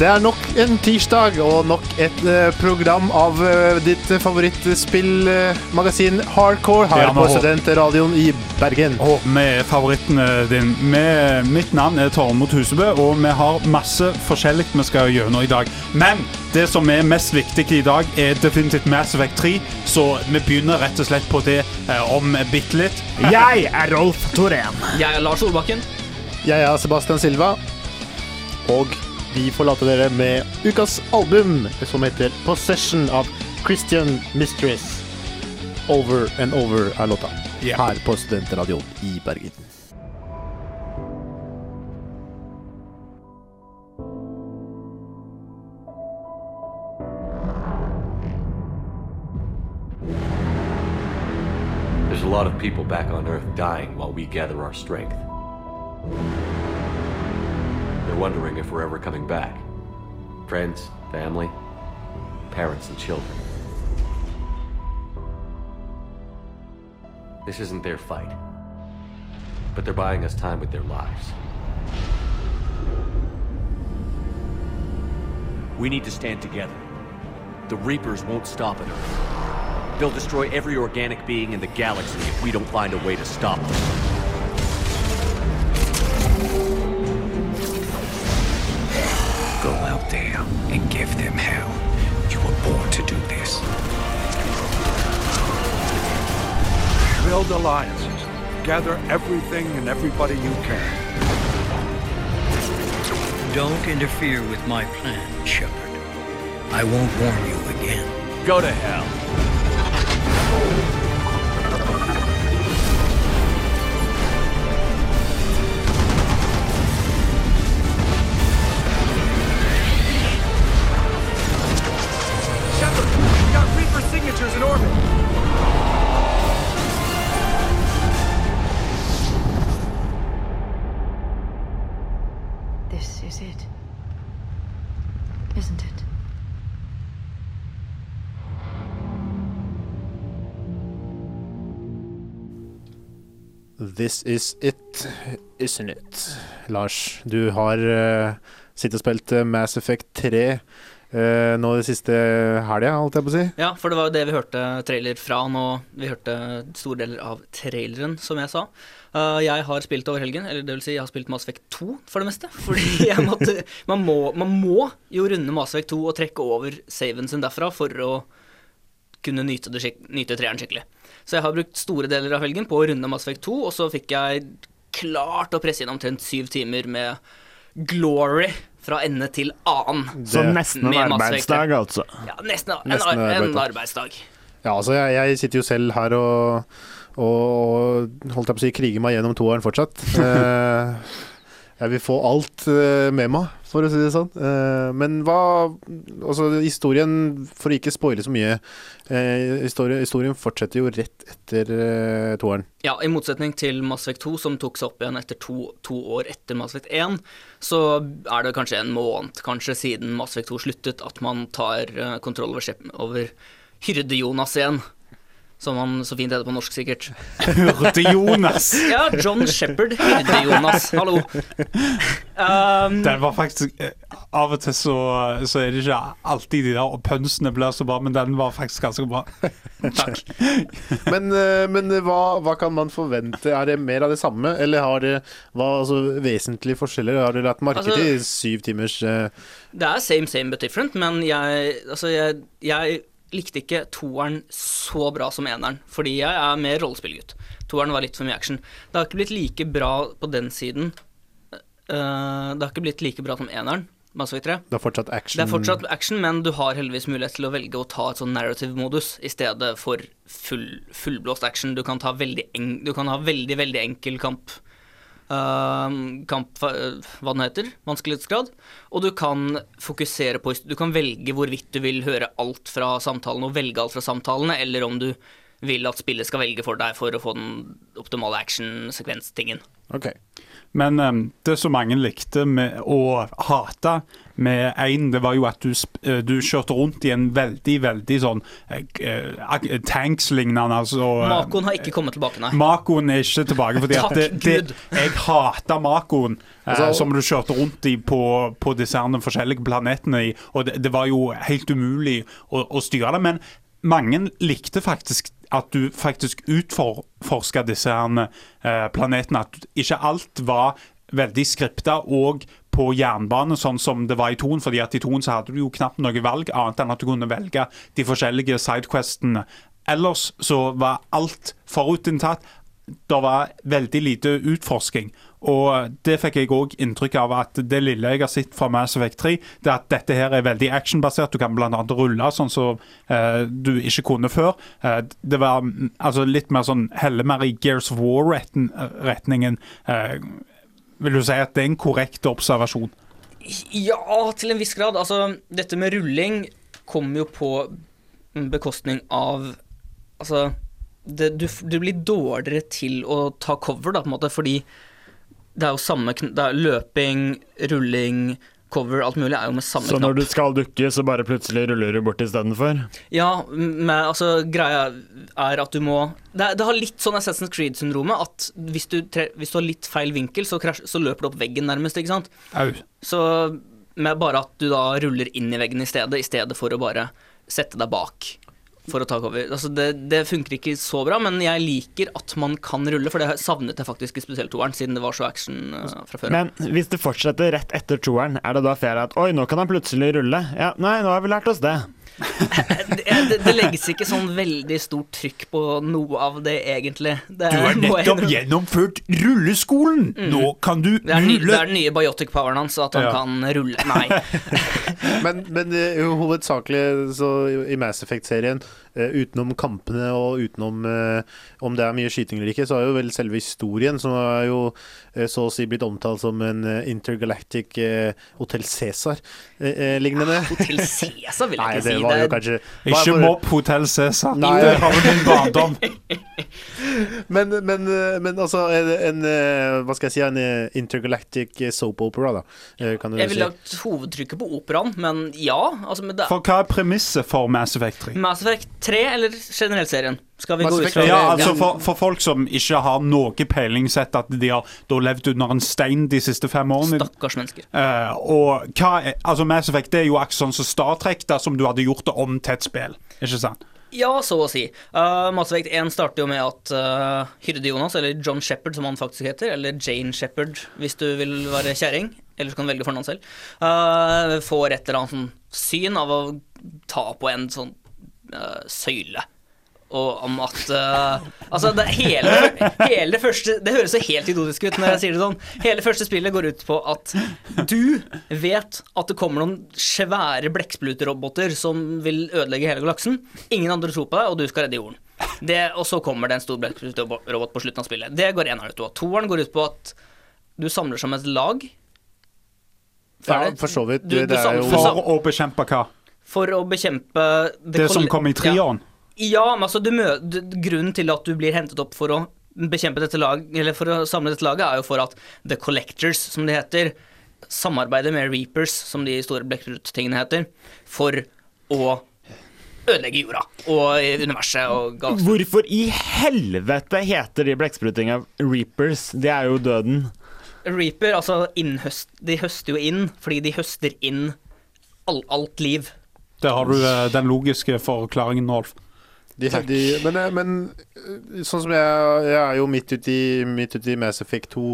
Det er nok en tirsdag og nok et uh, program av uh, ditt favorittspillmagasin Hardcore her Ja, på Studentradioen i Bergen. Og med favorittene din. Med, mitt navn er Tormod Husebø, og vi har masse forskjellig vi skal gjennom i dag. Men det som er mest viktig i dag, er definitivt Mass Effect 3, så vi begynner rett og slett på det eh, om bitte litt. Jeg er Rolf Torén. Jeg er Lars Solbakken. Jeg er Sebastian Silva, og vi forlater dere med ukas album, som heter 'Possession' av Christian Mistress. Over and over er låta. Ja. Her på Studentradioen i Bergen. There's a lot of people back on Earth dying while we gather our strength. Wondering if we're ever coming back. Friends, family, parents, and children. This isn't their fight. But they're buying us time with their lives. We need to stand together. The Reapers won't stop at Earth. They'll destroy every organic being in the galaxy if we don't find a way to stop them. Build alliances. Gather everything and everybody you can. Don't interfere with my plan, Shepard. I won't warn you again. Go to hell. This is it, isn't it? Lars, du har uh, sittet og spilt eh, Mass Effect 3 uh, nå det siste helga, holdt jeg på å si. Ja, for det var jo det vi hørte trailer fra nå. Vi hørte store deler av traileren, som jeg sa. Uh, jeg har spilt over helgen, eller det vil si jeg har spilt Mass Effect 2 for det meste. Fordi jeg måtte Man må, man må jo runde Mass Effect 2 og trekke over saven sin derfra for å kunne nyte, det nyte treeren skikkelig. Så jeg har brukt store deler av helgen på å runde Mass Effect 2, og så fikk jeg klart å presse inn omtrent syv timer med glory fra ende til annen. Så nesten en arbeidsdag, altså. Ja, nesten, en, Nesten en arbeidsdag. en arbeidsdag. arbeidsdag. Ja, altså, jeg, jeg sitter jo selv her og, og holdt jeg på å si, kriger meg gjennom toeren fortsatt. Jeg vil få alt eh, med meg, for å si det sånn. Eh, men hva Altså, historien, for å ikke spoile så mye eh, Historien fortsetter jo rett etter toeren. Ja, i motsetning til Mass Effect 2, som tok seg opp igjen etter to, to år etter Mass Effect 1, så er det kanskje en måned kanskje siden Mass Effect 2 sluttet, at man tar kontroll over, over Hyrde-Jonas igjen. Som han så fint heter på norsk, sikkert. Hørte Jonas. Ja, John Shepherd. Hyrde-Jonas, hallo. Um, Den var faktisk eh, Av og til så, så er det ikke alltid de der pønsene blir så bra, men den var faktisk ganske bra. takk. Men, eh, men hva, hva kan man forvente? Er det mer av det samme, eller har det hva, altså, vesentlige forskjeller? Har du lagt merke Altså- syv timers uh... Det er same, same but different, men jeg, altså jeg, jeg likte ikke toeren så bra som eneren, fordi jeg er mer rollespillgutt. Toeren var litt for mye action. Det har ikke blitt like bra på den siden. Uh, det har ikke blitt like bra som eneren, Mass Effect 3. Det er fortsatt action? Det er fortsatt action, men du har heldigvis mulighet til å velge å ta et sånn narrative-modus i stedet for full, fullblåst action. Du kan, ta veldig en, du kan ha veldig, veldig enkel kamp. Ehm, kamp Hva den heter. Vanskelighetsgrad. Og du kan fokusere på Du kan velge hvorvidt du vil høre alt fra samtalen og velge alt fra samtalene, eller om du vil at spillet skal velge for deg for å få den optimale action-sekvens-tingen. Ok. Men um, det som mange likte med, og hata med én, det var jo at du, eh, du kjørte rundt i en veldig, veldig sånn eh, eh, tanks-lignende, altså. eh, Makoen har ikke kommet tilbake, nei. Makoen er ikke tilbake. Fordi at det, Takk det, jeg hata Makoen, eh, Altså- som du kjørte rundt i på, på disse her forskjellige planetene. i, Og det, det var jo helt umulig å, å styre det. Men mange likte faktisk at du faktisk utforska disse her, planetene. At ikke alt var veldig skripta og på jernbane, sånn som det var i Ton. fordi at i Ton så hadde du jo knapt noe valg annet enn at du kunne velge de forskjellige sidequestene. Ellers så var alt forutinntatt. Det var veldig lite utforsking. Og det fikk jeg òg inntrykk av at det lille jeg har sett fra Mass Effect 3, det er at dette her er veldig actionbasert. Du kan bl.a. rulle sånn som eh, du ikke kunne før. Eh, det var mm, altså litt mer sånn heller mer i Gears of War-retningen. Eh, vil du si at det er en korrekt observasjon? Ja, til en viss grad. Altså, dette med rulling kommer jo på bekostning av Altså, det, du, du blir dårligere til å ta cover, da, på en måte, fordi det er jo samme det er Løping, rulling, cover, alt mulig er jo med samme Så når knapp. du skal dukke, så bare plutselig ruller du bort istedenfor? Ja, men altså, greia er at du må Det, det har litt sånn Assassin's Creed-syndromet at hvis du, tre, hvis du har litt feil vinkel, så, krasj, så løper du opp veggen nærmest, ikke sant? Au. Så med bare at du da ruller inn i veggen i stedet, i stedet for å bare sette deg bak for å ta cover. Altså det, det funker ikke så bra, men jeg liker at man kan rulle, for det savnet jeg faktisk i spesielt toeren, siden det var så action uh, fra før. Men hvis det fortsetter rett etter toeren, er det da fair at oi, nå kan han plutselig rulle? Ja, nei, nå har vi lært oss det. Det, det, legges ikke sånn veldig stort trykk på noe av det, egentlig. Det, Du har jeg nettopp gjennomført rulleskolen! Nå kan du det er, ny, det er den nye biotic-poweren hans, at han Ja. kan rulle. Nei. Men, men uh, hovedsakelig så i Mass Effect-serien, uh, utenom kampene og utenom uh, om det er mye skyting eller ikke, så er jo vel selve historien, som er jo så å si blitt omtalt som en eh, intergalactic Hotel Hotell Cæsar-lignende. Hotell Cæsar vil jeg ikke det si. var jo Det- kanskje Ikke mobb Hotell Cæsar. Det har vel din barndom. Men, men, eh, men altså en, en eh, Hva skal jeg si, en eh, intergalactic eh, soap opera, da. eh, Kan du Jeg ville si. lagt hovedtrykket på operaen, men ja. Altså, men det, For hva er premisset for Mass Effect 3? Mass Effect 3 eller generelt serien? Skal vi gå ut fra Ja, altså for, for folk som ikke har noe peiling, sett at de har da levd under en stein de siste fem årene. Stakkars mennesker. Uh, og hva er, altså Mass Effect det er jo akkurat sånn som Star Trek, dersom du hadde gjort det om til et spill. Ikke sant? Ja, så å si. Uh, Mass Effect 1 starter jo med at uh, Hyrde Jonas, eller John Shepherd som han faktisk heter, eller Jane Shepherd hvis du vil være kjerring, eller så kan du velge fornavn selv, uh, får et eller annet sånn syn av å ta på en sånn uh, søyle. Og om at uh, Altså, det hele, hele første Det høres så helt idiotisk ut når jeg sier det sånn. Hele første spillet går ut på at du vet at det kommer noen svære blekksprutroboter som vil ødelegge hele galaksen. Ingen andre tror på deg, og du skal redde jorden. Det, og så kommer det en stor blekksprutrobot på slutten av spillet. Det går eneren ut på. Toeren går ut på at du samler som et lag. Ja, for så vidt. Du- Det du er jo for For å bekjempe hva? For å bekjempe Det som kom i trioen? Ja, men altså, grunnen til at du blir hentet opp for å bekjempe dette lag, eller for å samle dette laget, er jo for at The Collectors, som de heter, samarbeider med Reapers, som de store Blekkrut-tingene heter, for å ødelegge jorda og universet og galskapen. Hvorfor i helvete heter de blekksprutinga Reapers? Det er jo døden. Reaper, altså innhøst, de høster jo inn fordi de høster inn all, alt liv. Der har du eh, den logiske forklaringen, Rolf. De, de, men, eh, men eh, sånn som jeg, jeg er jo midt uti midt ut i Mass Effect 2,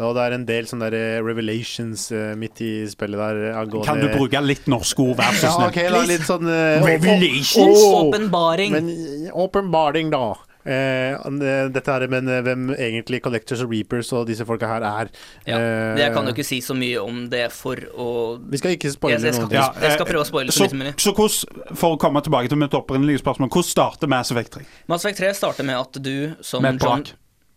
og det er en del sånne der eh, revelations midt i spillet der angående Kan du bruke litt norske ord, vær så Ja, okay, ok, da, litt sånn Revelations? Åpenbaring. Men åpenbaring, da. Eh, eh, dette her, men eh, hvem egentlig Collectors og Reapers og disse folka her er. Ja, jeg kan jo ikke si så mye om det for å Vi skal ikke spoile Jeg, jeg, skal, noe. Ja, jeg skal prøve å spoile så Så, mye. så hvordan, for å komme tilbake til mitt opprinnelige spørsmål, hvordan starter Mass Effect 3? Mass Effect 3 starter med at du som Med John.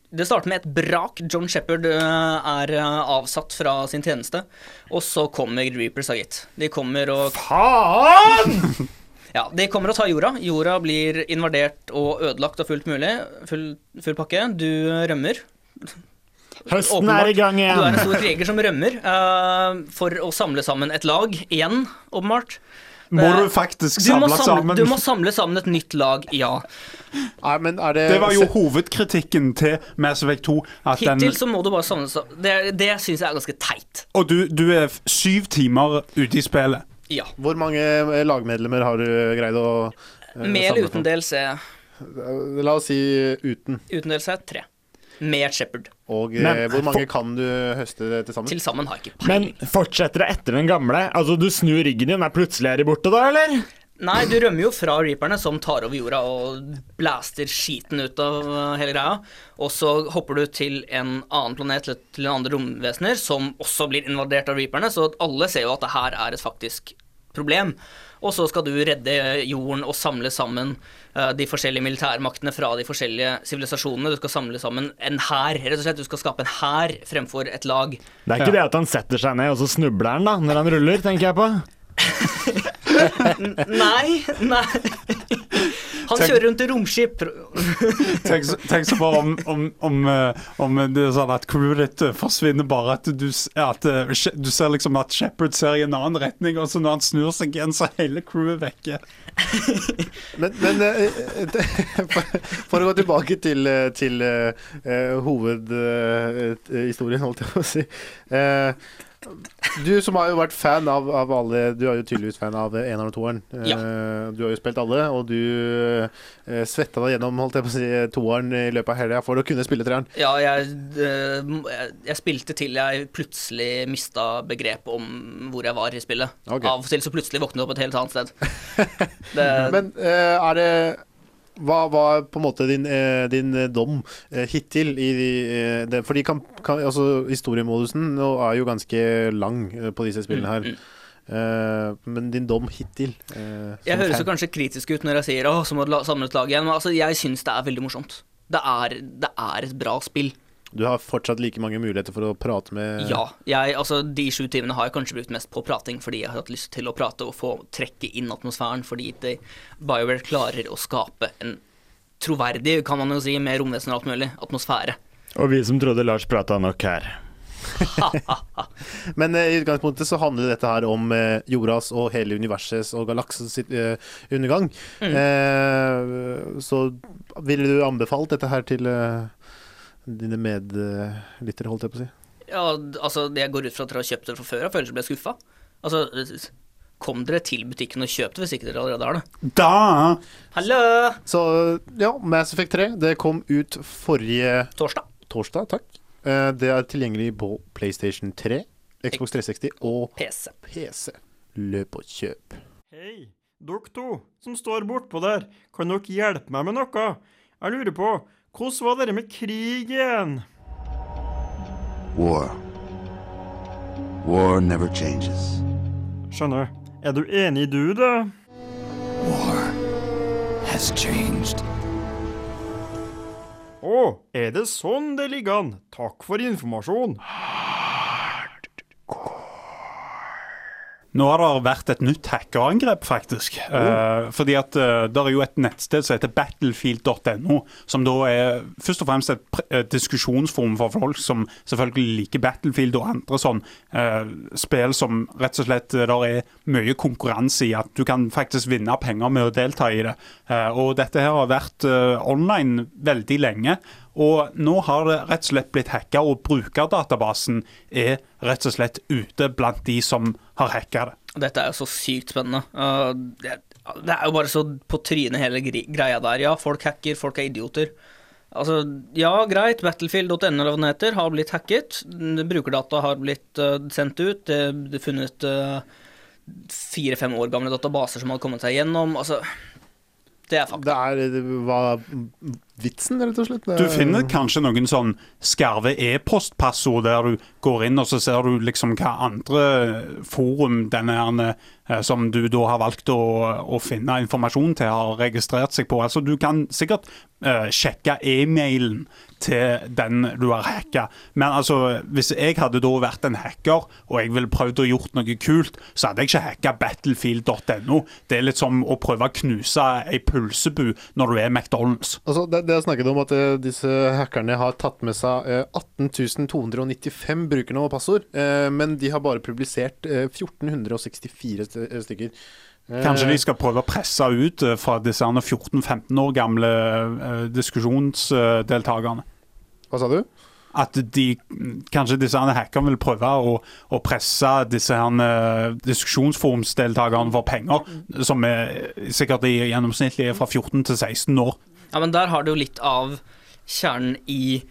Det starter med et brak. John Shepherd er avsatt fra sin tjeneste. Og så kommer Reapers, da, gitt. De kommer og Faen! Ja, de kommer og tar jorda. Jorda blir invadert og ødelagt og fullt mulig. Full, full pakke. Du rømmer. Høsten åpenbart. er i gang igjen. Du er en stor kriger som rømmer uh, for å samle sammen et lag igjen, åpenbart. Må du faktisk du samle samle, sammen Du må samle sammen et nytt lag, ja. Nei, men er det Det var jo hovedkritikken til Mass Effect 2. At den, Hittil så må du bare samle sammen Det, det syns jeg er ganske teit. og du, du er syv timer ute i spillet. Ja. Hvor mange eh, lagmedlemmer har du greid å eh, Med eller uten? DLC? Eh, La oss si uten. Uten DLC tre. Med Shepherd. Og eh, Men- hvor mange kan du høste til sammen? Til sammen har jeg ikke Men fortsetter det etter den gamle? Altså, du snur ryggen din, er plutselig er de borte da, eller? Nei, du rømmer jo fra reaperne, som tar over jorda og blaster skiten ut av uh, hele greia. Og så hopper du til en annen planet, til, en andre romvesener, som også blir invadert av reaperne. Så alle ser jo at det her er et faktisk problem. Og så skal du redde jorden og samle sammen uh, de forskjellige militærmaktene fra de forskjellige sivilisasjonene. Du skal samle sammen en hær, rett og slett. Du skal skape en hær fremfor et lag. Det er ikke det at han setter seg ned, og så snubler han da, når han ruller, tenker jeg på. Nei, nei. Han Tenk- kjører rundt i romskip. Tenk, så- tenk så bare om, om, om, eh, om det er sånn at crewet ditt eh, forsvinner bare at du, at eh, du ser liksom at Shepherd ser i en annen retning, og så når han snur seg igjen, så er hele crewet vekke. Men, men eh, eh, for, for å gå tilbake til, til uh, hovedhistorien, holdt jeg på å si. Eh, du som har jo vært fan av, av alle Du er jo tydeligvis fan av eneren og toeren. Ja. Du har jo spilt alle, og du uh, svetta deg gjennom holdt jeg på å si, toeren i løpet av helga for å kunne spille treeren. Ja, jeg, eh, jeg, spilte til jeg plutselig mista begrepet om hvor jeg var i spillet. Okay. Av og til så plutselig våknet jeg opp et helt annet sted. Det, Men eh, er det hva var på en måte din, eh, din eh, dom eh, hittil i de, Fordi kan, kan, altså, historiemodusen nå er jo ganske lang på disse spillene her. Eh, men din dom hittil Uh, jeg høres jo kanskje kritisk ut når jeg sier 'å, så må du samle et lag igjen', men altså, jeg syns det er veldig morsomt. Det er, det er et bra spill. Du har fortsatt like mange muligheter for å prate med Ja. Jeg, altså, de sju timene har jeg kanskje brukt mest på prating, fordi jeg har hatt lyst til å prate og få trekke inn atmosfæren, fordi det, BioWare klarer å skape en troverdig, kan man jo si, med romvesen og alt mulig, atmosfære. Og vi som trodde Lars prata nok her. Men eh, i utgangspunktet så handler dette her om eh, jordas og hele universets og galaksens eh, undergang. Mm. Eh, så ville du anbefalt dette her til eh, dine medlyttere, holdt jeg på å si? Ja, altså, jeg går ut fra at dere har kjøpt det fra før av, for ellers blir jeg skuffa. Altså, kom dere til butikken og kjøp det, hvis ikke dere allerede har det. Da Hallo! Så ja, Mass Effect 3 det kom ut forrige Torsdag. torsdag. Takk. Eh, det er tilgjengelig på PlayStation 3, Xbox 360 og PC. PC. Løp og kjøp. Hei, dere to som står bortpå der, kan dere hjelpe meg med noe? Jeg lurer på, hvordan var dere med krigen? War. War never changes. Skjønner. Er du enig, du, da? War has changed. Å, er det sånn det ligger an? Takk for informasjon. Nå har det vært et nytt hackerangrep, faktisk. Eh, fordi at uh, det er jo et nettsted som heter battlefield.no, som da er først og fremst et eh, diskusjonsforum for folk som selvfølgelig liker Battlefield og andre sånn eh, spill som rett og slett eh, der er mye konkurranse i. At du kan faktisk vinne penger med å delta i det. Eh, og dette her har vært eh, online veldig lenge. Og nå har det rett og slett blitt hacka, og brukerdatabasen er rett og slett ute blant de som har hacka det. Dette er jo så sykt spennende. Uh, det, er jo bare så på trynet hele greia der. Ja, folk hacker, folk er idioter. Altså, ja, greit, battlefield.no har blitt hacket. Brukerdata har blitt uh, sendt ut. Det er funnet uh, fire-fem år gamle databaser som har kommet seg gjennom. Altså, det er fakta. Det er det var vitsen, rett og slett. Det Du er- finner kanskje noen sånn skarve e-postpassord der du går inn og så ser du liksom hva andre forum denne her, eh, som du da har valgt å, å finne informasjon til, har registrert seg på. Altså Du kan sikkert uh, sjekke e-mailen til den du har hacka. Men altså, hvis jeg hadde da vært en hacker, og jeg ville prøvd å gjort noe kult, så hadde jeg ikke hacka battlefield.no. Det er litt som å prøve å knuse ei pølsebu når du er McDonald's. Altså, det, det er snakket om at uh, disse hackerne har tatt med seg uh, 18.295 brukernavn og passord, uh, men de har bare publisert eh, 1464 st- eh, stykker. Kanskje de skal prøve å presse ut eh, fra disse 14-15 år gamle eh, diskusjonsdeltakerne. Hva sa du? At de, kanskje disse hackerne vil prøve å, å presse disse eh, diskusjonsforumsdeltakerne for penger, som er sikkert i gjennomsnittlig er fra 14 til 16 år. Ja, men der har du jo litt av kjernen i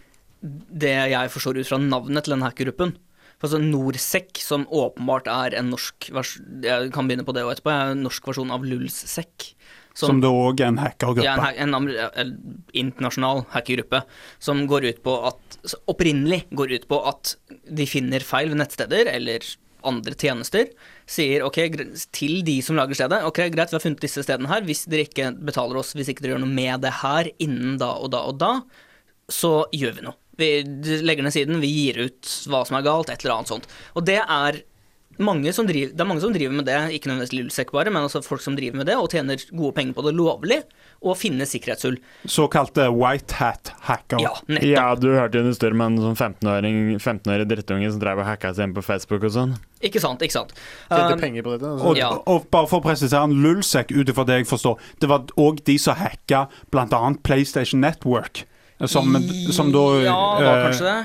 det jeg forstår ut fra navnet til den hackergruppen. Altså Norsec, som åpenbart er en norsk vers Jeg kan begynne på det etterpå. er en norsk versjon av Lulsec. Som da òg er en hackergruppe. Ja, en, en, en internasjonal hackergruppe som går ut på at Opprinnelig går ut på at de finner feil ved nettsteder eller andre tjenester. Sier ok, til de som lager stedet ok, greit, vi har funnet disse stedene her. Hvis dere ikke betaler oss, hvis ikke dere gjør noe med det her innen da og da og da, så gjør vi noe. Vi legger ned siden, vi gir ut hva som er galt, et eller annet sånt. Og det er mange som driver, det er mange som driver med det, ikke nødvendigvis Lulsec bare, men også folk som driver med det og tjener gode penger på det lovlig, og finner sikkerhetshull. Såkalte white hat hacker. Ja, nettopp. Ja, du hørte jo en historie med en sånn 15-åring 15-årig drittunge som drev og hacka seg inn på Facebook og sånn. Ikke sant, ikke sant. Tjente Um, penger på dette. Altså. Og, og bare for å presisere, en Lulsec, ut ifra det jeg forstår, det var òg de som hacka bl.a. PlayStation Network. Som, som da Ja, var eh, kanskje det.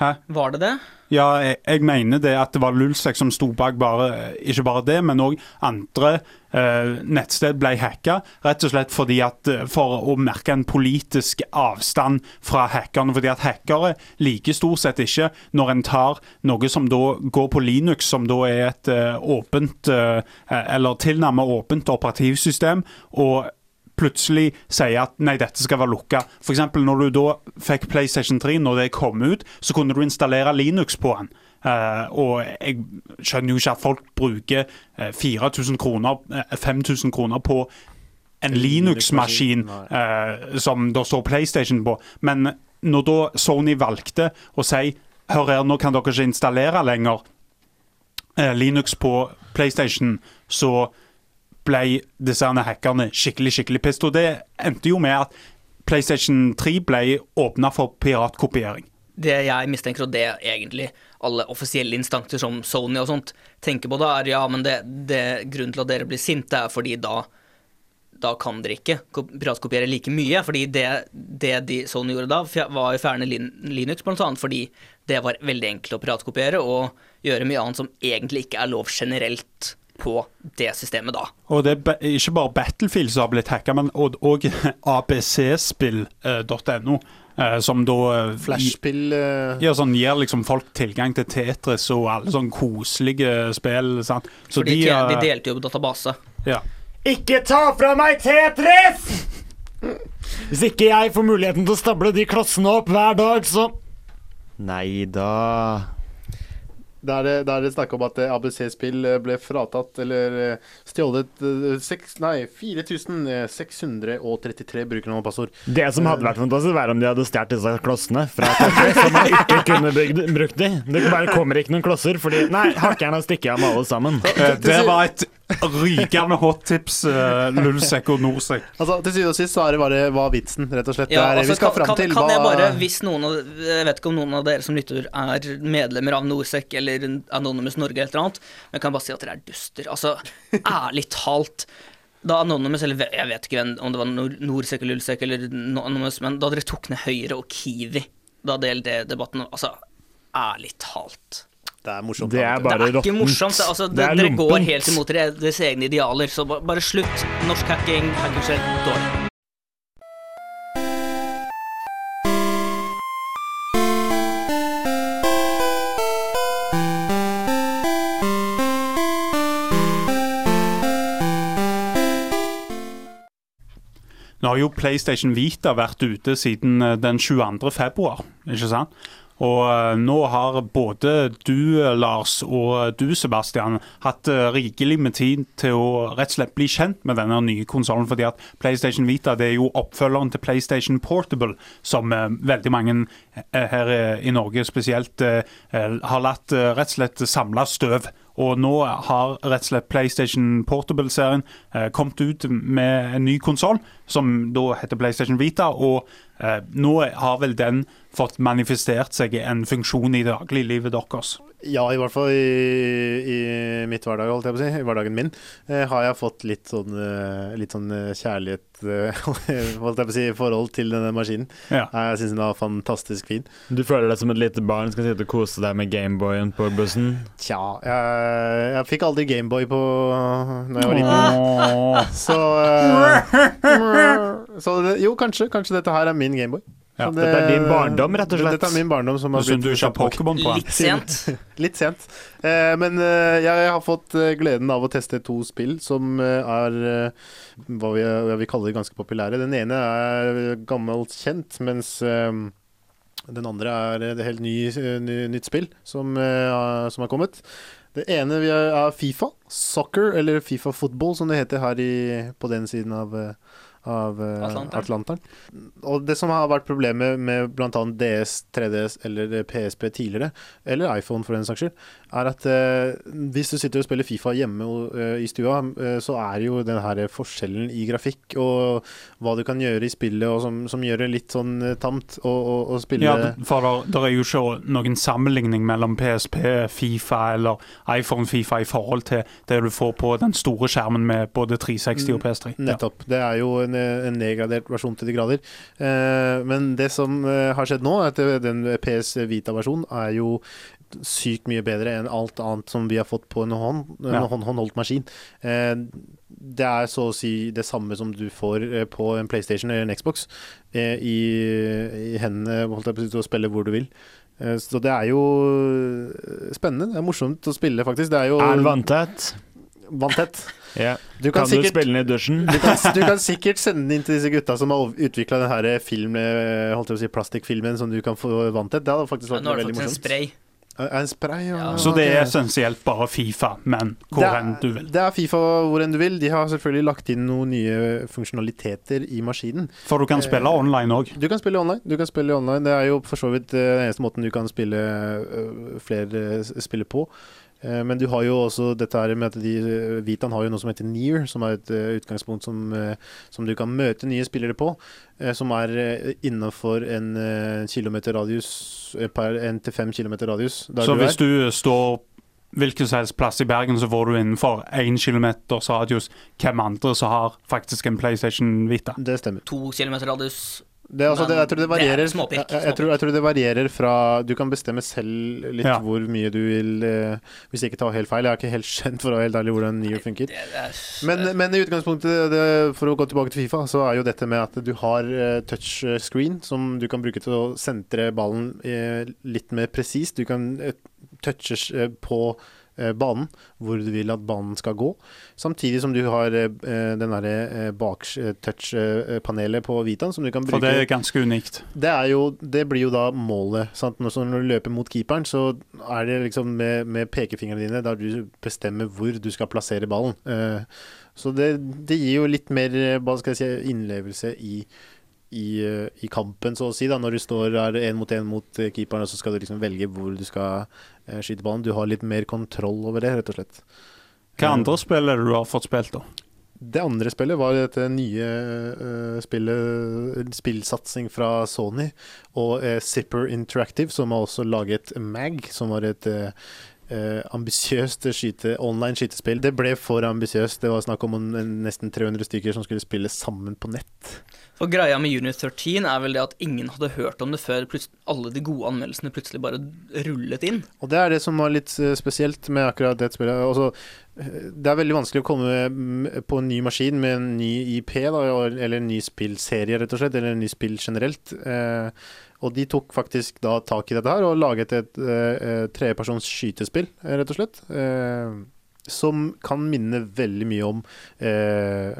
Hæ? Var det det? Ja, jeg, jeg mener det at det var Lulsek som sto bak bare, ikke bare det, men òg andre eh, nettsted ble hacka. Rett og slett fordi at eh, for å merke en politisk avstand fra hackerne. Fordi at hackere liker stort sett ikke når en tar noe som da går på Linux, som da er et eh, åpent, eh, eller tilnærmet åpent operativsystem. og plutselig sier at nei, dette skal være lukka. F.eks. når du da fikk PlayStation 3, når det kom ut, så kunne du installere Linux på den. Uh, og jeg skjønner jo ikke at folk bruker eh, 4000 kroner, eh, 5000 kroner på en Linux-maskin uh, som det står PlayStation på. Men når da Sony valgte å si hør her, nå kan dere ikke installere lenger uh, Linux på PlayStation, så ble disse hackerne skikkelig skikkelig pissed. Og det endte jo med at PlayStation 3 ble åpna for piratkopiering. Det jeg mistenker, og det egentlig alle offisielle instanser som Sony og sånt tenker på da, er ja, men det, det grunnen til at dere blir sinte, er fordi da da kan dere ikke piratkopiere like mye. fordi det, det de Sony gjorde da, var å fjerne Lin Linux, bl.a. fordi det var veldig enkelt å piratkopiere og gjøre mye annet som egentlig ikke er lov generelt på det systemet da. Og det er ikke bare Battlefield som har blitt hacka, men òg abcspill.no. eh, som da eh, Flashspill eh, Ja, sånn gir liksom folk tilgang til Tetris og alle sånne koselige spill. Sant? Så Fordi de, de, de eh, delte jo database. ja. Ikke ta fra meg Tetris! Hvis ikke jeg får muligheten til å stable de klossene opp hver dag, så Nei da Da er det, er snakk om at eh, ABC-spill eh, ble fratatt eller eh, stjålet eh, nei, 4633 brukernavn og passord. Det som hadde vært fantastisk, var om de hadde stjålet disse klossene fra Kaffe, som man ikke kunne bygd, brukt de. Det bare kommer ikke noen klosser, fordi Nei, hakkerne har stikket av med alle sammen. Det var et rykende hot tips, uh, Lulsek og Norsek. Altså, Til syvende og sist så er det bare hva vitsen, rett og slett. Ja, det er altså, vi skal kan, fram til. kan jeg bare, hvis noen av, Jeg vet ikke om noen av dere som lytter er medlemmer av Norsek eller Anonymous Norge eller et eller annet, men jeg kan bare si at dere er duster. Altså, ærlig talt. Da Anonymous, eller jeg vet ikke om det var Norsek eller Lulsek eller Anonymous, men da dere tok ned Høyre og Kiwi, da DLD-debatten Altså, ærlig talt. Det er morsomt. Det er bare det er ikke morsomt. det- Altså, Det det, er dere går helt imot deres egne idealer, så ba- bare slutt. Norsk hacking, hackerskjell, dårlig. Nå har jo PlayStation Vita vært ute siden eh, den 22. februar, ikke sant? Og eh, nå har både du, eh, Lars, og du, Sebastian, hatt eh, rikelig med tid til å rett og slett bli kjent med denne nye konsollen. Fordi at PlayStation Vita det er jo oppfølgeren til PlayStation Portable, som eh, veldig mange eh, her eh, i Norge spesielt eh, eh, har latt eh, rett og slett samle støv. Og nå har rett og slett PlayStation Portable-serien eh, kommet ut med en ny konsoll, som da heter PlayStation Vita. Og eh, nå har vel den fått manifestert seg i en funksjon i dagliglivet deres. Ja, i hvert fall i, i mitt hverdag, holdt jeg på å si. I hverdagen min eh, har jeg fått litt sånn, eh, litt sånn eh, kjærlighet eh, holdt jeg på å si, i forhold til denne maskinen. Ja. Jeg syns den er fantastisk fin. Du føler deg som et lite barn skal sitte og kose deg med Gameboyen på bussen? Tja, jeg, jeg fikk aldri Gameboy på når jeg var liten. Så, eh, så det, Jo, kanskje. Kanskje dette her er min Gameboy. Ja, det, dette er din barndom, rett og slett. Dette er min barndom som har er blitt ikke har. Pokémon på. Litt sent. Litt sent. Eh, men eh, jeg har fått eh, gleden av å teste to spill som eh, er eh, hva vi, hva vi kaller ganske populære. Den ene er gammelt kjent, mens eh, den andre er et helt ny, ny, nytt spill som, eh, som har kommet. Det ene er, er Fifa. Soccer, eller Fifa Football, som det heter her i, på den siden av eh, av eh, Atlanteren. Atlanteren. Og det som har vært problemet med bl.a. DS, 3DS eller PSP tidligere, eller iPhone for den saks skyld, er at eh, hvis du sitter og spiller Fifa hjemme eh, i stua, eh, så er jo den her forskjellen i grafikk og hva du kan gjøre i spillet, og som, som gjør det litt sånn tamt å, å, å spille Ja, for det er jo ikke noen sammenligning mellom PSP, Fifa eller iPhone Fifa i forhold til det du får på den store skjermen med både 360 og PS3. Ja. Nettopp. Det er jo en, en nedgradert versjon til de grader. Eh, men det som har skjedd nå, er at den PS Vita-versjonen er jo sykt mye bedre enn alt annet som vi har fått på en, hånd, en Ja. hånd, håndholdt maskin. Eh, det er så å si det samme som du får eh, på en PlayStation eller en Xbox eh, i, i hendene holdt jeg på å si, til å spille hvor du vil. Eh, så det er jo spennende. Det er morsomt å spille, faktisk. Det er jo Er vanntett? vanntett. Yeah. Du Kan, kan du spille den i dusjen? Du kan, du kan sikkert sende den inn til disse gutta som har utvikla den her film, holdt jeg å si, plastikkfilmen som du kan få vanntett. Det hadde faktisk Ja, vært Nå har du veldig en morsomt. spray. Eh, En spray, ja. Så det er essensielt bare Fifa, men hvor er- enn du vil. Det er Fifa hvor enn du vil. De har selvfølgelig lagt inn noen nye funksjonaliteter i maskinen. For du kan spille online òg. Du kan spille online. Du kan spille online. Det er jo for så vidt eh, den eneste måten du kan spille eh, flere spiller på. Eh, Men du har jo også dette her med at de, eh, Vitan har jo noe som heter Near, som er et eh, utgangspunkt som, som du kan møte nye spillere på. Som er innenfor en kilometer radius, per 1-5 kilometer radius. Der Så du hvis er. du står hvilken som helst plass i Bergen, så får du innenfor 1 km radius hvem andre som har faktisk en PlayStation Vita. Det stemmer. To kilometer radius. Det, altså, det, jeg tror det varierer, det småpikk, småpikk, jeg, jeg, tror, jeg tror det varierer fra Du kan bestemme selv litt Ja. hvor mye du vil eh, Hvis jeg ikke tar helt feil. Jeg er ikke helt kjent for å være helt ærlig hvordan Neo funker. Er, Men, men i utgangspunktet, det, for å gå tilbake til Fifa, så er jo dette med at du har eh, touchscreen som du kan bruke til å sentre ballen eh, litt mer presist. Du kan eh, touches eh, på banen hvor du vil at banen skal gå. Samtidig som du har eh, den derre eh, touch-panelet på Vitaen som du kan bruke For det er ganske unikt. det, er jo, det blir jo da målet. Sant? Når, når du løper mot keeperen, så er det liksom med, med pekefingrene dine der du bestemmer hvor du skal plassere ballen. Eh, så det, det gir jo litt mer eh, hva skal jeg si, innlevelse i, i, i kampen, så å si. da Når du står én mot én mot eh, keeperen, så skal du liksom velge hvor du skal eh, skyte ballen. Du har litt mer kontroll over det, rett og slett. Hva andre spill er det du har fått spilt, da? Det andre spillet var dette nye uh, spillet, spillsatsing fra Sony og uh, Zipper Interactive, som har også laget Mag, som var et uh, ambisiøst skyte, online skytespill. Det ble for ambisiøst. Det var snakk om en, nesten 300 stykker som skulle spille sammen på nett. For greia med Junior 13 er vel det at ingen hadde hørt om det før alle de gode anmeldelsene plutselig bare rullet inn. Og det er det som var litt eh, spesielt med akkurat det spillet. Altså, eh, det er veldig vanskelig å komme mm, på en ny maskin med en ny IP, da, eller en ny spillserie, rett og slett, eller en ny spill generelt. Eh, og de tok faktisk da tak i dette her og laget et eh, eh, trepersons skytespill, eh, rett og slett. Eh, som kan minne veldig mye om eh,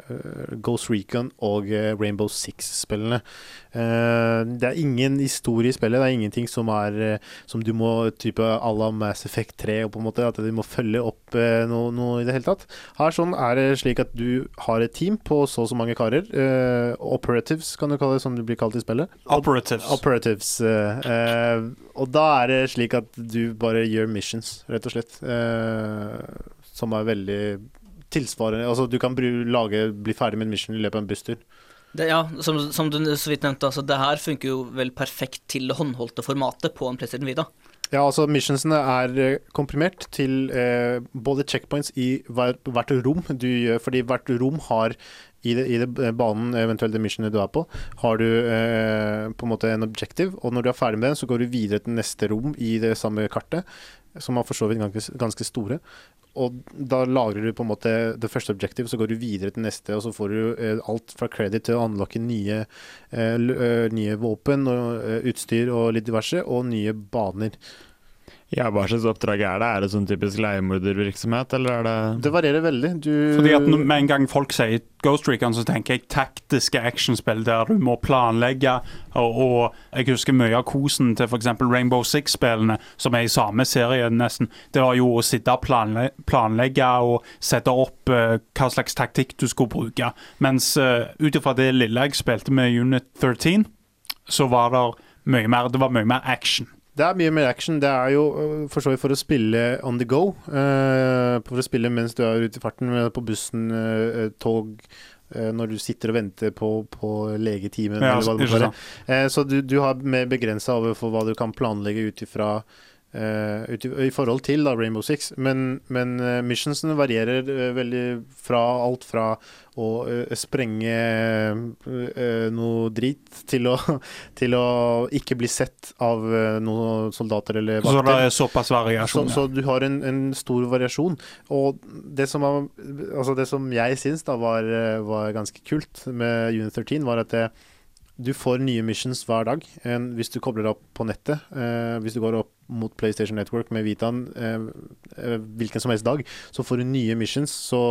Ghost Recon og eh, Rainbow Six-spillene. Eh, det er ingen historie i spillet, det er ingenting som er eh, som du må type à la Mass Effect 3, og på en måte at du må følge opp eh, noe, noe i det hele tatt. Her sånn er det slik at du har et team på så og så mange karer. Eh, operatives, kan du kalle det, som det blir kalt i spillet. Operatives. Operatives. og da er det slik at du bare gjør missions, rett og slett. eh, som er veldig tilsvarende Altså, du kan lage, bli ferdig med en mission i løpet av en busstur. Det, ja, som, som du så vidt nevnte, altså, det her funker jo vel perfekt til det håndholdte formatet på en PlayStation Vita. Ja, altså missionsene er eh, komprimert til eh, både checkpoints i hver, hvert rom du gjør, fordi hvert rom har i, det, i det eh, banen, eventuelt det missionet du er på, har du eh, på en måte en objective, og når du er ferdig med den, så går du videre til neste rom i det samme kartet, som er for så vidt ganske, ganske store. Og da lagrer du på en måte det første objective, så går du videre til neste, og så får du eh, alt fra credit til å unlocke nye, eh, eh, nye våpen og utstyr og litt diverse, og nye baner. Ja, hva slags oppdrag er det? Er det sånn typisk leiemordervirksomhet, eller er det Det varierer veldig. Du Fordi at Med en gang folk sier Ghost Recon, så tenker jeg taktiske actionspill der du må planlegge. Og, og jeg husker mye av kosen til f.eks. Rainbow Six-spillene, som er i samme serie nesten. Det var jo å sitte og planle planlegge og sette opp uh, hva slags taktikk du skulle bruke. Mens uh, ut ifra det lille jeg spilte med Unit 13, så var det mye mer, det var mye mer action. Det er mye mer action. Det er jo øh, for så vidt for å spille on the go. Uh, for å spille mens du er ute i farten, på bussen, uh, tog uh, når du sitter og venter på, på legetimen. Ja. Eh, så du, du har mer begrensa overfor hva du kan planlegge ut ifra eh, ut i, I forhold til da, Rainbow Six. Men, men uh, missionsene varierer uh, veldig fra alt fra å eh, sprenge eh, noe drit til å, til å ikke bli sett av eh, noen soldater eller Så det er såpass variasjon. Så, så du har en, en stor variasjon. Og det som, var, altså det som jeg syns var, eh, var ganske kult med Unit 13, var at det, du får nye missions hver dag en, hvis du kobler opp på nettet. Eh, hvis du går opp mot PlayStation Network med Vitaen eh, eh, hvilken som helst dag, så får du nye missions. Så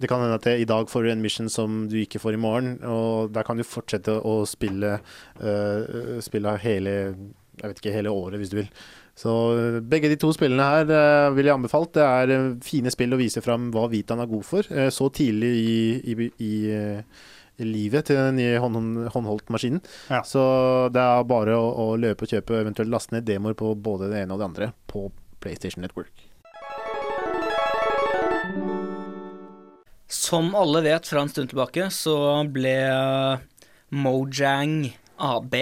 det kan hende at i dag får du en mission som du ikke får i morgen, og der kan du fortsette å spille, eh, spille hele jeg vet ikke, hele året, hvis du vil. Så eh, begge de to spillene her eh, vil jeg anbefalt. Det er eh, fine spill å vise fram hva Vitaen er god for, eh, så tidlig i, i, eh, i livet til den nye hånd, håndholdt maskinen. Så det er bare å, å løpe og kjøpe, eventuelt laste ned demoer på både det ene og det andre på PlayStation Network. Som alle vet fra en stund tilbake, så ble Mojang AB,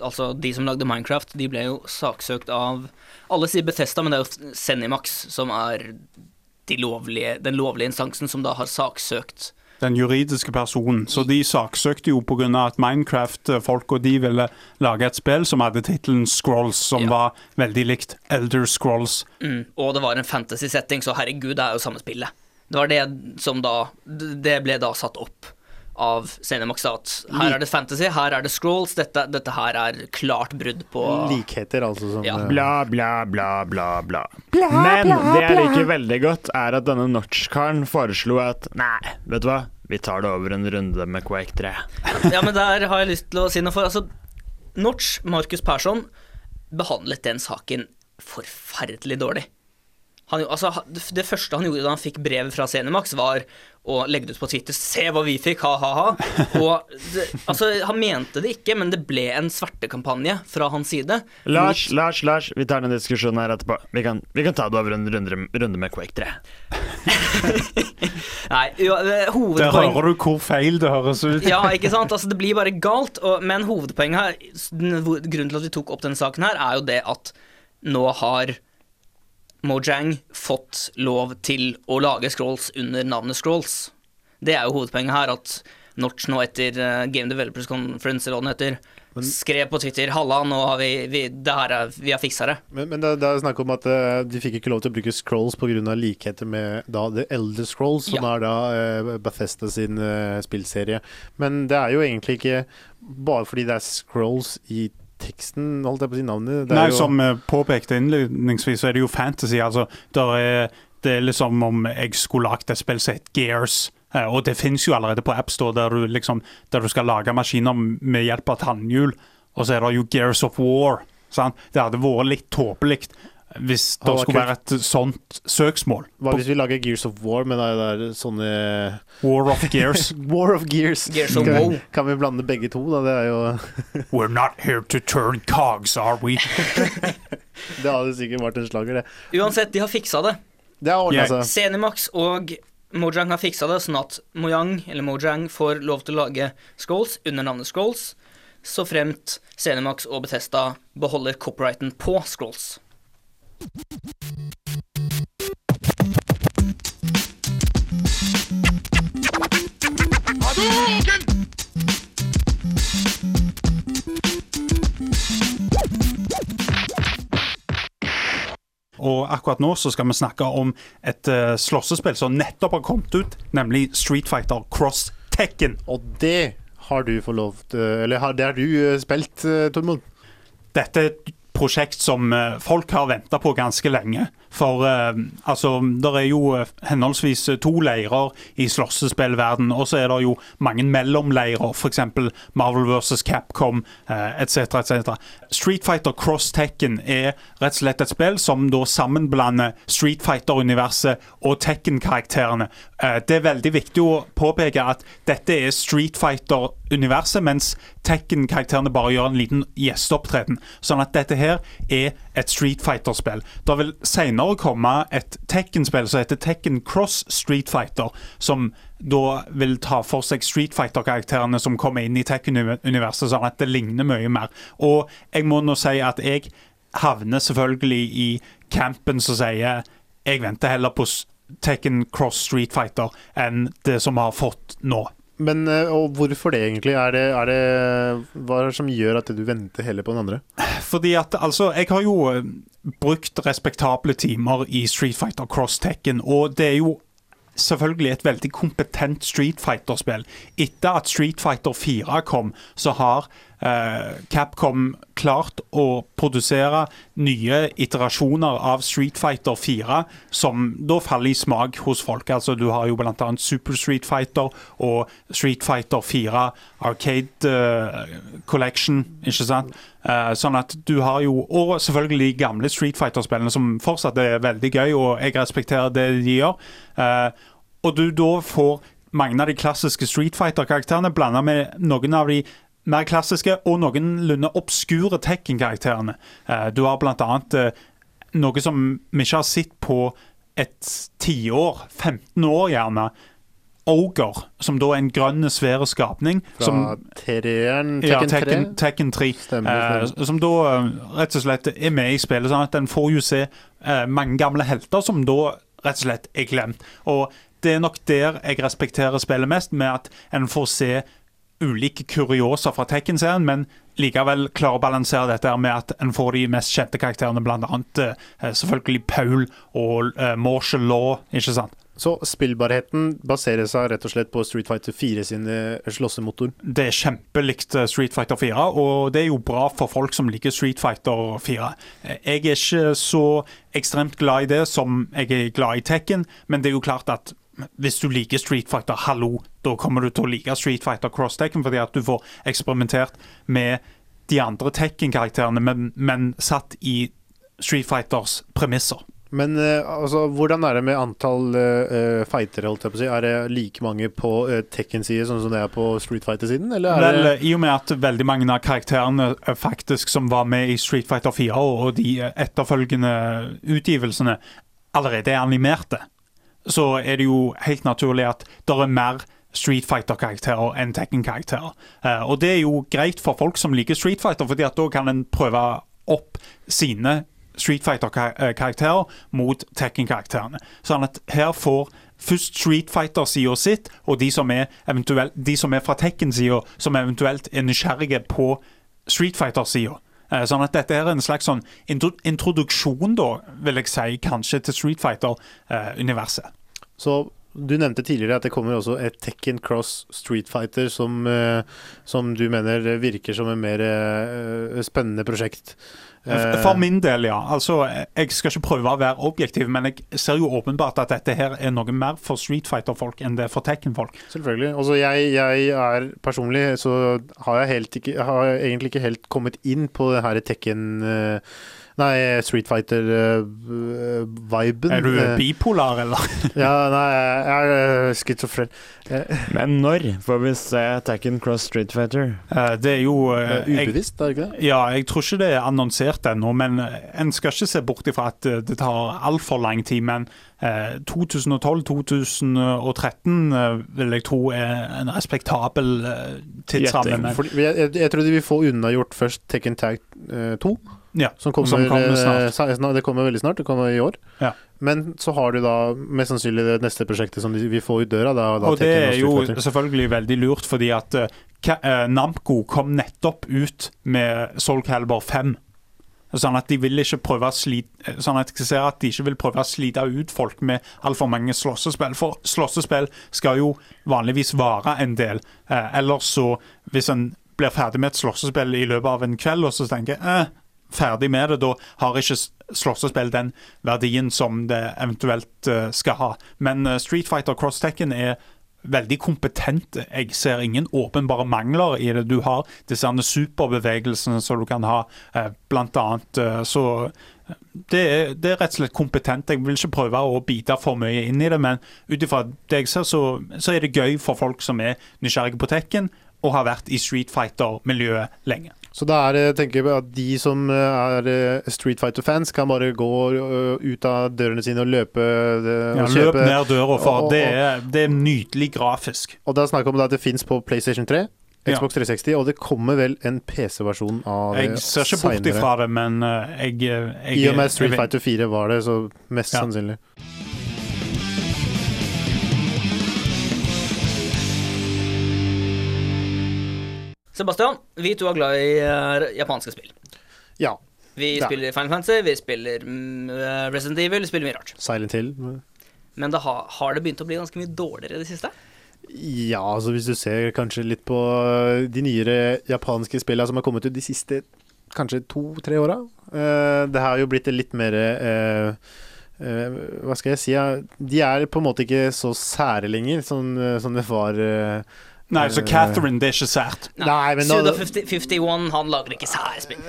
altså de som lagde Minecraft, de ble jo saksøkt av Alle sier Bethesda, men det er jo Zenimax som er de lovlige, den lovlige instansen som da har saksøkt den juridiske personen. Så de saksøkte jo pga. at Minecraft-folk og de ville lage et spill som hadde tittelen Scrolls, som var veldig likt Elder Scrolls. Mm, og det var en fantasy-setting, så herregud, det er jo samme spillet. Det var det som da Det ble da satt opp av senemaksat. her er det fantasy, her er det scrolls, dette, dette her er klart brudd på Likheter, altså. Som, Ja. eh, Bla, bla, bla, bla, bla. Bla, Men bla, det jeg liker veldig godt, er at denne Notch-karen foreslo at nei, vet du hva, vi tar det over en runde med Quake 3. Ja, men der har jeg lyst til å si noe for. Altså, Notch, Markus Persson, behandlet den saken forferdelig dårlig. Han, altså, det første han gjorde da han fikk brevet fra Zenimax, var å legge det ut på Twitter 'Se hva vi fikk, ha-ha-ha'. Og det, altså, han mente det ikke, men det ble en svertekampanje fra hans side. Lars, Lars, Lars, vi tar den diskusjonen her etterpå. Vi kan, vi kan ta det over en runde, runde med Quake 3. Nei, jo, det- Der hører du hvor feil det høres ut. Ja, ikke sant? Altså, det blir bare galt. Og, men hovedpoenget her, grunnen til at vi tok opp denne saken her, er jo det at nå har Mojang fått lov til å lage scrolls under navnet Scrolls. Det er jo hovedpoenget her, at Notch nå etter eh, Game Developers Conference, eller hva den heter, skrev på Twitter 'Halla, nå har vi, vi, det her er, vi har fiksa det'. Men, men det, det er snakk om at eh, de fikk ikke lov til å bruke scrolls pga. likheter med da The Elder Scrolls, som Ja. er da eh, Bethesda sin spillserie. Men det er jo egentlig ikke bare fordi det er scrolls i teksten, holdt jeg på å si navnet. Nei, jo, som eh, påpekte innledningsvis, så er det jo fantasy. Altså, er, Det er liksom om jeg skulle lagd et spill som het Gears. eh, Og det finnes jo allerede på AppStore, der du, liksom, der du skal lage maskiner med hjelp av tannhjul. Og så er det jo Gears of War. Sant? Det hadde vært litt tåpelig hvis det skulle kult. være et sånt søksmål. Hva hvis vi lager Gears of War med det der sånne War of Gears. War of Gears. Gears of kan, kan vi blande begge to, da? Det er jo We're not here to turn cogs, are we? Det hadde sikkert vært en slager, det. Uansett, de har fiksa det. Det har ordna seg. Zenimax og Mojang har fiksa det, sånn at Mojang eller Mojang får lov til å lage scrolls under navnet Scrolls, så fremt Zenimax og Bethesda beholder copyrighten på scrolls. Og akkurat nå så skal vi snakke om et uh, slåssespill som nettopp har kommet ut, nemlig Street Fighter Cross Tekken. Og det har du fått lov til Eller har, det har du eh, spilt, uh, Tormod? Dette er et prosjekt som eh, folk har venta på ganske lenge. For eh, altså, det er jo eh, henholdsvis to leirer i slåssespillverden, og så er det jo mange mellomleirer, f.eks. Marvel vs. Capcom etc. etc. Street Fighter Cross Tekken er rett og slett et spill som da sammenblander Street Fighter-universet og Tekken-karakterene. Det er veldig viktig å påpeke at dette er Street Fighter-universet, mens Tekken-karakterene bare gjør en liten gjesteopptreden. Sånn at dette her er et Street Fighter-spill. Det vil senere komme et Tekken-spill som heter Tekken Cross Street Fighter, som da vil ta for seg Street Fighter-karakterene som kommer inn i Tekken-universet, sånn at det ligner mye mer. Og jeg må nå si at jeg havner selvfølgelig i campen som sier jeg venter heller på Tekken Cross Street Fighter enn det som vi har fått nå. Men eh, hvorfor det, egentlig? Er det, er det, hva er det som gjør at du venter heller på den andre? Fordi at, altså, jeg har jo eh, brukt respektable timer i Street Fighter Cross Tekken, og det er jo selvfølgelig et veldig kompetent Street Fighter-spill. Etter at Street Fighter 4 kom, så har Capcom klart å produsere nye iterasjoner av Street Fighter 4 som da faller i smak hos folk. Altså, du har jo bl.a. Super Street Fighter og Street Fighter 4 Arcade uh, Collection, ikke sant? Uh, sånn at du har jo Og selvfølgelig de gamle Street Fighter-spillene som fortsatt er veldig gøy, og jeg respekterer det de gjør. Uh, og du da får mange av de klassiske Street Fighter-karakterene blanda med noen av de mer klassiske og noenlunde obskure Tekken-karakterene. Eh, du har annet eh, noe som vi ikke har sett på et tiår, 15 år gjerne. Oger, som da er en grønn, svær skapning. Fra som, Tekken, ja, Tekken 3? Tekken, Tekken 3. Stemmer, eh, som da eh, rett og slett er med i spillet. sånn at en får jo se eh, mange gamle helter som da rett og slett er glemt. Og det er nok der jeg respekterer spillet mest, med at en får se ulike kurioser fra Tekken-serien, men likevel klarer å balansere dette med at en får de mest kjente karakterene, annet eh, selvfølgelig Paul og Marshall Law, ikke sant? Så spillbarheten baserer seg rett og slett på Street Fighter 4 sin eh, slåssemotor. Det er kjempelikt eh, Street Fighter 4, og det er jo bra for folk som liker Street Fighter 4. Eh, Jeg er ikke så ekstremt glad i det som jeg er glad i Tekken, men det er jo klart at hvis du liker Street Fighter, hallo, da kommer du til å like Street Fighter Cross Tekken, fordi at du får eksperimentert med de andre Tekken-karakterene, men, men satt i Street Fighters premisser. Men eh, altså, hvordan er det med antall uh, fightere, holdt jeg på å si? Er det like mange på uh, Tekken-side sånn som det er på Street Fighter-siden, eller er Vel, det I og med at veldig mange av karakterene faktisk som var med i Street Fighter 4 og de etterfølgende utgivelsene allerede er animerte, så er det jo helt naturlig at det er mer Street Fighter-karakterer enn Tekken-karakterer. Eh, og det er jo greit for folk som liker Street Fighter, fordi at da kan en prøve opp sine Street Fighter-karakterer mot Tekken-karakterene. Sånn at her får først Street Fighter-sida sitt, og de som er, de som er fra Tekken-sida, som eventuelt er nysgjerrige på Street Fighter-sida. Eh, Sånn at dette er en slags sånn introduksjon, da, vil jeg si, kanskje til Street Fighter-universet. Så Du nevnte tidligere at det kommer også et Tekken Cross Street Fighter som, eh, som du mener virker som en mer eh, spennende prosjekt. Eh, For min del, ja. Altså, jeg skal ikke prøve å være objektiv, men jeg ser jo åpenbart at dette her er noe mer for Street Fighter-folk enn det er for Tekken-folk. Selvfølgelig. Altså jeg, jeg er personlig så har jeg, helt ikke, har jeg egentlig ikke helt kommet inn på det her Tekken eh, Nei, Street Fighter-viben. Er du bipolar, eller? ja, nei, jeg er schizofren. Men når får vi se Tekken Cross Street Fighter? Eh, Det er jo uh, Ubevisst, er det ikke det? Ja, jeg tror ikke det er annonsert ennå, men eh, en skal ikke se bort ifra at eh, det tar altfor lang tid. Men eh, 2012-2013 eh, vil jeg tro er en respektabel eh, tidsramme. Jeg, jeg, jeg, tror de vil få unnagjort først Tekken Tag eh, 2. ja, Som kommer, som kommer snart. eh, det kommer veldig snart. Det kommer i år. Ja. Men så har du da mest sannsynlig det neste prosjektet som vi får ut døra. Da, da Og det er jo selvfølgelig veldig lurt, fordi at uh, Namco kom nettopp ut med Soul Calibur 5. Sånn at de vil ikke prøve å slite Sånn at jeg ser at de ikke vil prøve å slite ut folk med altfor mange slåssespill. For slåssespill skal jo vanligvis vare en del. Eh, ellers så, hvis en blir ferdig med et slåssespill i løpet av en kveld, og så tenker jeg eh, ferdig med det, da har ikke slåssespill den verdien som det eventuelt eh, skal ha. Men eh, Street Fighter Cross Tekken er veldig kompetent. Jeg ser ingen åpenbare mangler i det. Du har disse superbevegelsene som du kan ha, eh, blant annet. Så det er, det er rett og slett kompetent. Jeg vil ikke prøve å bite for mye inn i det, men ut ifra det jeg ser, så, så er det gøy for folk som er nysgjerrige på Tekken og har vært i Street Fighter-miljøet lenge. Så da er tenker jeg at de som eh, er eh, Street Fighter-fans, kan bare gå eh, ut av dørene sine og løpe og Ja, og løp kjøpe ned døra, for det er, det er nydelig grafisk. Og da snakker vi om at det fins på PlayStation 3, Xbox 360, og det kommer vel en PC-versjon av Jeg ser ikke bort ifra det, men jeg, jeg I og med Street Fighter 4 var det, så mest Ja. sannsynlig. Sebastian, vi to er glad i uh, japanske spill. Ja. Vi det. spiller Final Fantasy, vi spiller eh, Resident Evil, vi spiller mye rart. Silent Hill. Men det har, har det begynt å bli ganske mye dårligere i det siste? Ja, altså hvis du ser kanskje litt på de nyere japanske spillene som har kommet ut de siste kanskje to-tre åra. Uh, det har jo blitt litt mer uh, uh, Hva skal jeg si? Ja, de er på en måte ikke så sære lenger, sånn, eh, som det var. Nei, så eh, Catherine, det er ikke sært. Nei, men da- Suda 50, 51, han lager ikke sære spill.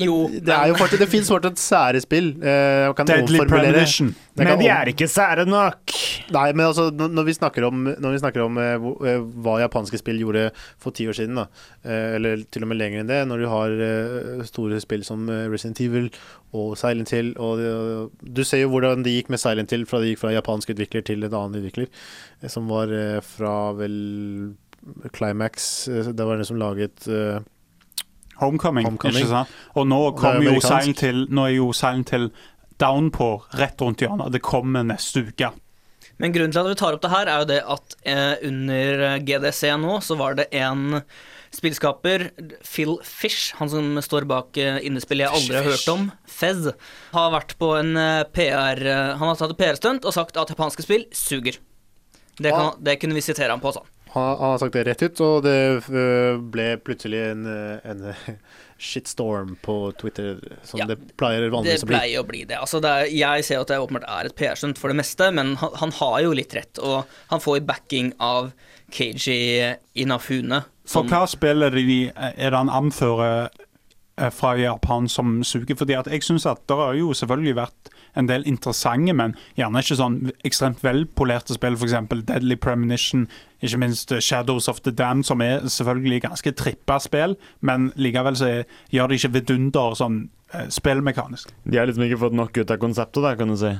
Jo, Det er jo fortsatt, det fins fortsatt sære spill. Eh, kan Deadly omformulere. Premonition. Jeg kan Men de om- er ikke sære nok. Nei, men altså, når når vi snakker om, når vi snakker om eh, hvor- eh, hva japanske spill gjorde for ti år siden, da, eh, eller til og med lenger enn det, når du har eh, store spill som eh, Resident Evil og Silent Hill og eh, Du ser jo hvordan det gikk med Silent Hill fra det gikk fra japansk utvikler til en annen utvikler, eh, som var eh, fra vel Climax. eh, Det var den som laget uh, Homecoming, Homecoming. ikke sant? Og nå kom jo seilen til, Nå er jo seilen til Downpour rett rundt hjørnet. Det kommer neste uke. Men grunnen til at vi tar opp det her, er jo det at eh, under GDC nå, så var det en spillskaper, Phil Fish, han som står bak eh, innespill jeg aldri har hørt om, Fez, har vært på en eh, PR eh, Han har tatt et PR-stunt og sagt at japanske spill suger. Det, kan, det kunne vi sitere ham på, sånn. Han, han har sagt det rett ut, og det øh, ble plutselig en, øh, en øh, shitstorm på Twitter, som Ja, det pleier vanligvis å bli. pleier å bli det. Altså det er, jeg ser at det åpenbart er et PR-stunt for det meste, men han, han har jo litt rett, og han får backing av KG Inafune. For hva spiller det, de, er det han anfører eh, fra Japan som suger? Fordi at jeg synes at det har jo selvfølgelig vært en del interessante, men gjerne ikke sånn ekstremt velpolerte spill, f.eks. Deadly Premonition, ikke minst eh, Shadows of the Damned, som er selvfølgelig ganske trippa spill, men likevel så er- gjør de ikke vidunder sånn eh, spillmekanisk. De har liksom ikke fått nok ut av konseptet, der, kan du si.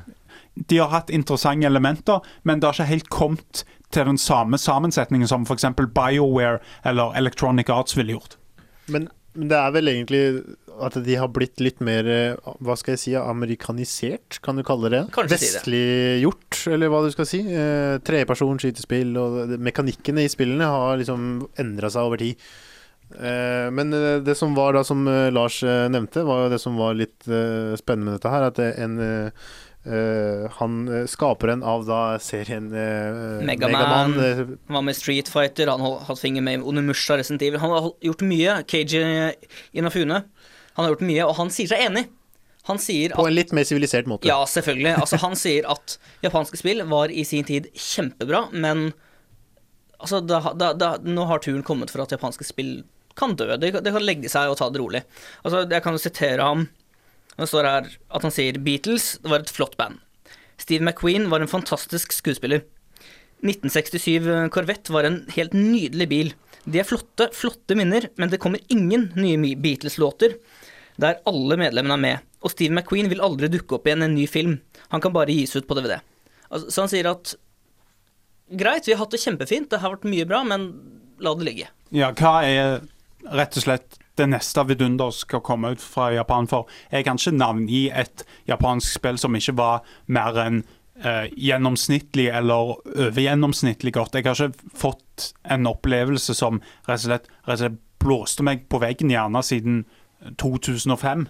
de har hatt interessante elementer, men det har ikke helt kommet til den samme sammensetningen som f.eks. BioWare eller Electronic Arts ville gjort. Men, men det er vel egentlig at de har blitt litt mer øh, Hva skal jeg si? Amerikanisert, kan du kalle det? Vestliggjort, si. Eller hva du skal si. Eh, Tredjeperson skytespill, og mekanikkene i spillene har liksom endra seg over tid. Eh, men eh, det som var da, som eh, Lars eh, nevnte, var jo det som var litt eh, spennende med dette her, at det en, eh, eh, han eh, skaperen av da serien uh, Megaman. Megaman eh, Han var med Street Fighter, han har hatt finger med Onimusha Resident Evil. Han har gjort mye. KJ Inafune. Han har gjort mye, og han sier seg enig. Han sier på at en litt mer sivilisert måte. Ja, selvfølgelig. Altså, han sier at japanske spill var i sin tid kjempebra, men altså, da, da, da, nå har turen kommet for at japanske spill kan dø. Det, det kan legge seg og ta det rolig. Altså, jeg kan jo sitere ham. Det står her at han sier Beatles det var et flott band. Steve McQueen var en fantastisk skuespiller. 1967 Corvette var en helt nydelig bil. De er flotte, flotte minner, men det kommer ingen nye Beatles-låter der alle medlemmene er med. Og Steve McQueen vil aldri dukke opp igjen i en ny film. Han kan bare gis ut på DVD. Altså, så han sier at greit, vi har hatt det kjempefint, det har vært mye bra, men la det ligge. Ja, hva er rett og slett det neste vidunder skal komme ut fra Japan? For jeg kan ikke navngi et japansk spill som ikke var mer enn eh, gjennomsnittlig eller overgjennomsnittlig godt. Jeg har ikke fått en opplevelse som rett og slett, rett og slett blåste meg på veggen, gjerne siden 2005.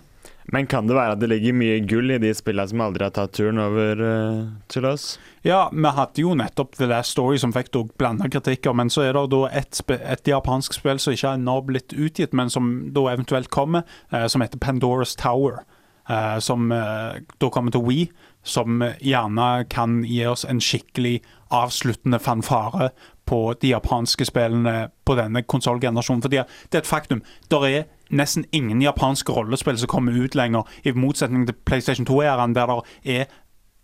Men kan det være at det ligger mye gull i de spillene som aldri har tatt turen over uh, til oss? Ja, vi hadde jo nettopp The Last Story som fikk blanda kritikker, men så er det da et, et japansk spill som ikke er nå blitt utgitt, men som da eventuelt kommer, uh, som heter Pandoras Tower. Uh, som da kommer til Wii, som gjerne kan gi oss en skikkelig avsluttende fanfare på de japanske spillene på denne konsollgenerasjonen. For det er et faktum. Der er nesten ingen japanske rollespill som kommer ut lenger, i motsetning til PlayStation 2-æraen, der det er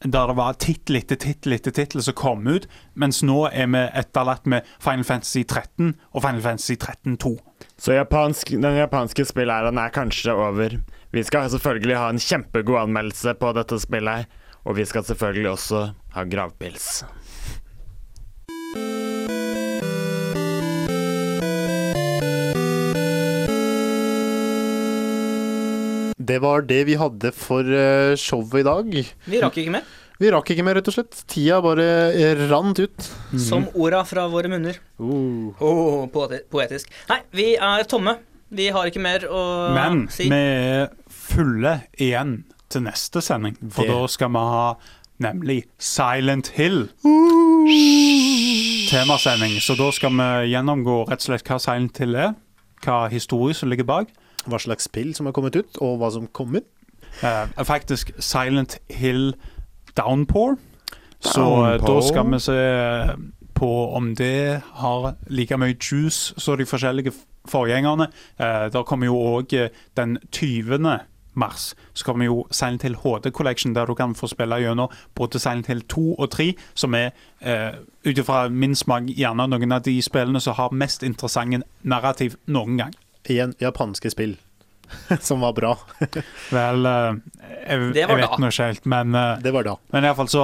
der det var tittel etter tittel etter tittel som kom ut, mens nå er vi etterlatt med Final Fantasy 13 og Final Fantasy 13 2. Så japansk, den japanske spillæren er kanskje over. Vi skal selvfølgelig ha en kjempegod anmeldelse på dette spillet, og vi skal selvfølgelig også ha gravpils. Det var det vi hadde for eh, showet i dag. Vi rakk ikke mer. Vi rakk ikke mer, rett og slett. Tida bare eh, rant ut. Som orda fra våre munner. Oh, poetisk. Nei, vi er tomme. Vi har ikke mer å Men si. vi er fulle igjen til neste sending, for Det- da skal vi ha nemlig Silent Hill. Temasending. Så da skal vi gjennomgå rett og slett hva Silent Hill er, hva historie som ligger bak. Hva slags spill som har kommet ut, og hva som kommer. Uh, faktisk Silent Hill Downpour. Så eh, Downpour. da skal vi se på om det har like mye juice som de forskjellige forgjengerne. Uh, der kommer jo òg den 20. mars så kommer jo Silent Hill HD Collection, der du kan få spille gjennom både Silent Hill 2 og 3, som er uh, ut ifra min smak gjerne noen av de spillene som har mest interessante narrativ noen gang. Igjen japanske spill som var bra. Vel, eh, jeg, jeg vet nå ikke helt, men eh, Det var da. Men i alle fall så,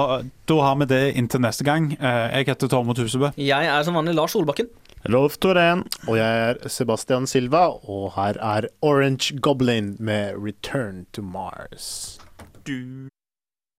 da har vi det inntil neste gang. Eh, Jeg heter Tormod Husebø. Jeg er som vanlig Lars Solbakken. Rolf Torén. Og jeg er Sebastian Silva, og her er Orange Goblin med 'Return to Mars'. Du